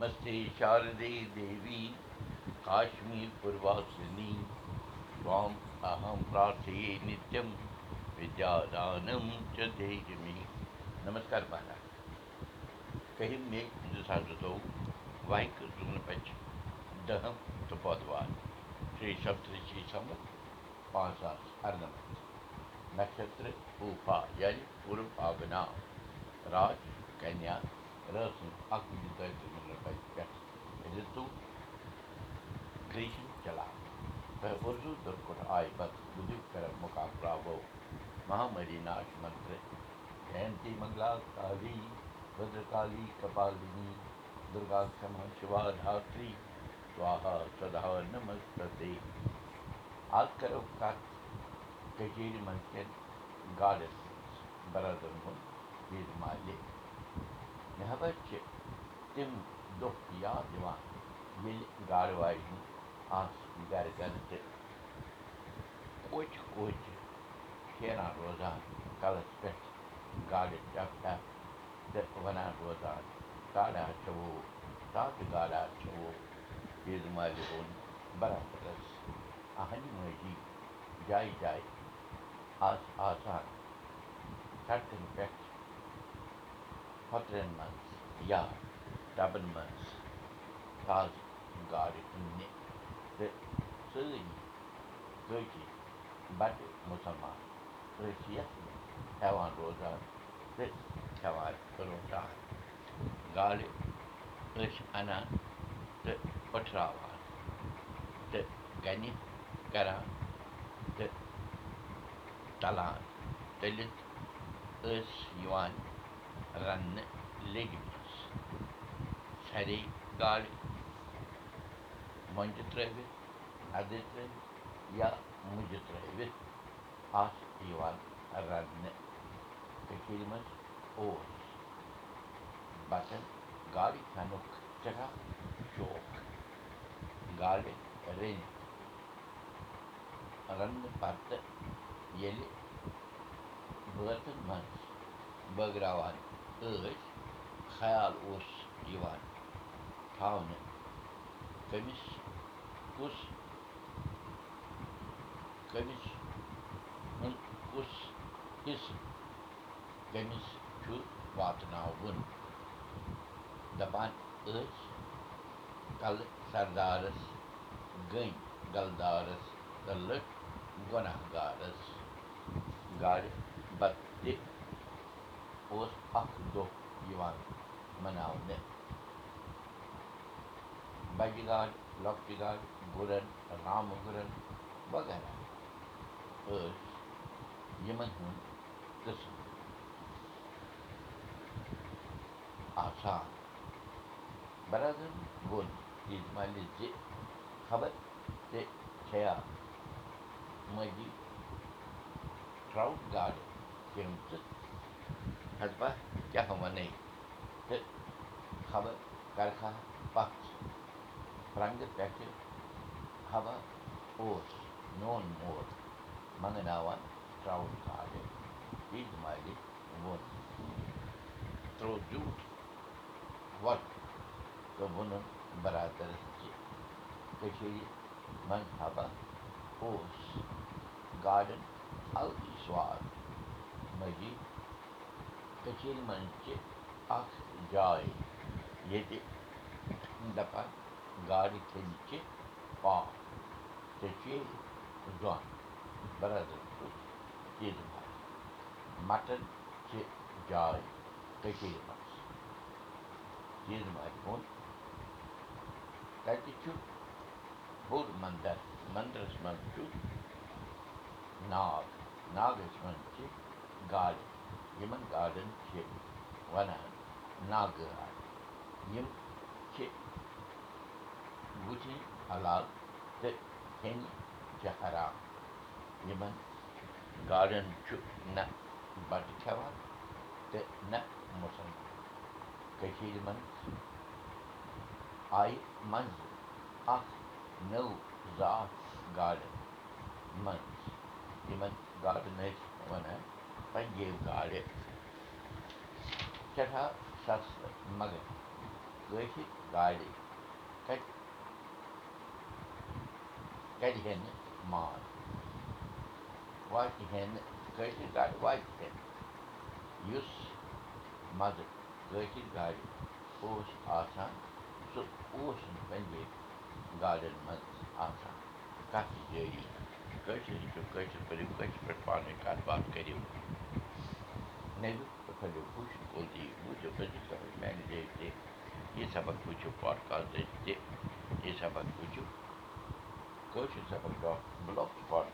नमस्ते शारदे देवी काश्मीरपूर्वासिनी त्वाम् अहं प्रार्थये नित्यं विद्यादानं च देहिमि नमस्कार महाराज। कहीं में हिंदुस्तान तो वाहिक सुन पच दहम तपोदवान श्री सप्तषि समत पाँच सात अर्धमत नक्षत्र उपाय पूर्व भावना राज कन्या مہامرِاش منتر جیَن منٛگلا کالیکالی کپالِنی دُرگاشم شِوھاتِ سُہ سدا نم کَر منٛز گاڈَس بَراد مال nehabertje tym do pijadła mieli garwaźni, a spigarganty. Koć, koć, şena roza, kalaspet, gade tapta, vana roza, gada çavu, tatı gada çavu, ilmali on, baratakas, ahani maji, cay cay, az azan, tartın pek, hotren months yeah stubborn months caused God in the silly, dirty, but Musamman, precious, Heaven Rosa, this Heaven Rosa, God is Anna, the Patrava, the Gani, Kara, the Talan, the Lit, is Yuan, Ran, Legibus. Harry God munge trefið, hafði trefið, ja munge trefið, as Ivan ranne. Kekilmas oos. Batan gaali kanuk chaka chok. Ranne patta yeli böten mans. Bagravan ös. Hayal oos Ivan. Tavne. Temiz. Kus. Temiz. Mun kus. His. Temiz. Şu vatnavun. Dapan ıç. Kal sardaras. اوس اَکھ دۄہ یِوان مناونہٕ بَجہِ گاڈٕ لۄکچہِ گاڈٕ گُرَن رامہٕ گُرَن وغیرہ ٲس یِمَن ہُنٛد قٕسمہٕ آسان بَرادر بۄن ہِنٛز مٲلِس خبر تہِ چھےٚ مٔنٛزۍ ٹرٛاوُٹ گاڈٕ یِم تہِ ہَتبہ کیٛاہ وَنَے تہٕ خبر کَرکھا پَتھ رنٛگہٕ پٮ۪ٹھٕ ہوا اوس میون مول منٛگناوان ٹرٛاوُٹ گاڈٕ عیٖد مالہِ ووٚن ترٛوو زیوٗٹھ وۄٹ تہٕ ووٚنُن برادرَس زِ کٔشیٖرِ منٛز ہوا اوس گاڈَن الگٕے سواد مٔزیٖد کٔشیٖرِ منٛز چھِ اَکھ جاے ییٚتہِ دَپان گاڈٕ چھِ پاک ژےٚ چھُے زۄن برادر مَٹن چھِ جاے کٔشیٖرِ منٛز عیٖد مالہِ ووٚن تَتہِ چھُ بوٚڑ مَندَر مَندرَس منٛز چھُ ناگ ناگَس منٛز چھِ گاڈٕ یِمَن گاڈَن چھِ وَنان ناگہٕ گاڈٕ یِم چھِ وٕچھِنۍ حلال تہٕ چھِ حرام یِمَن گاڈَن چھُ نہ بَتہٕ کھٮ۪وان تہٕ نہ مُسلمان کٔشیٖرِ منٛز آیہِ منٛزٕ اَکھ نٔو ذات گاڈَن منٛز یِمَن گاڈَن ٲسۍ وَنان گاڈٕ سٮ۪ٹھاہ سَستہٕ مگر کٲشِر گاڑِ کَتہِ ہٮ۪نہِ ماز واتہِ ہٮ۪نہِ کٲشِر گاڑِ واتہِ ہٮ۪نہِ یُس مَزٕ کٲشِر گاڑِ اوس آسان سُہ اوس نہٕ پنٛجٲبۍ گاڑٮ۪ن منٛز آسان کَتھ چھِ جٲری کٲشِر ہیٚچھِو کٲشِر پٲٹھۍ کٲشِر پٲٹھۍ پانہٕ ؤنۍ کَتھ باتھ کٔرِو نٔوِو تہٕ پھٔلِو پوٗشِو کُلتی بوٗزِو أزِچ سبق میانہِ جایہِ تہِ یہِ سبق وٕچھِو پاڈکاسٹٕچ تہِ یہِ سبق وٕچھِو کٲشِر سبق ڈاٹ بٕلاک سُپاٹ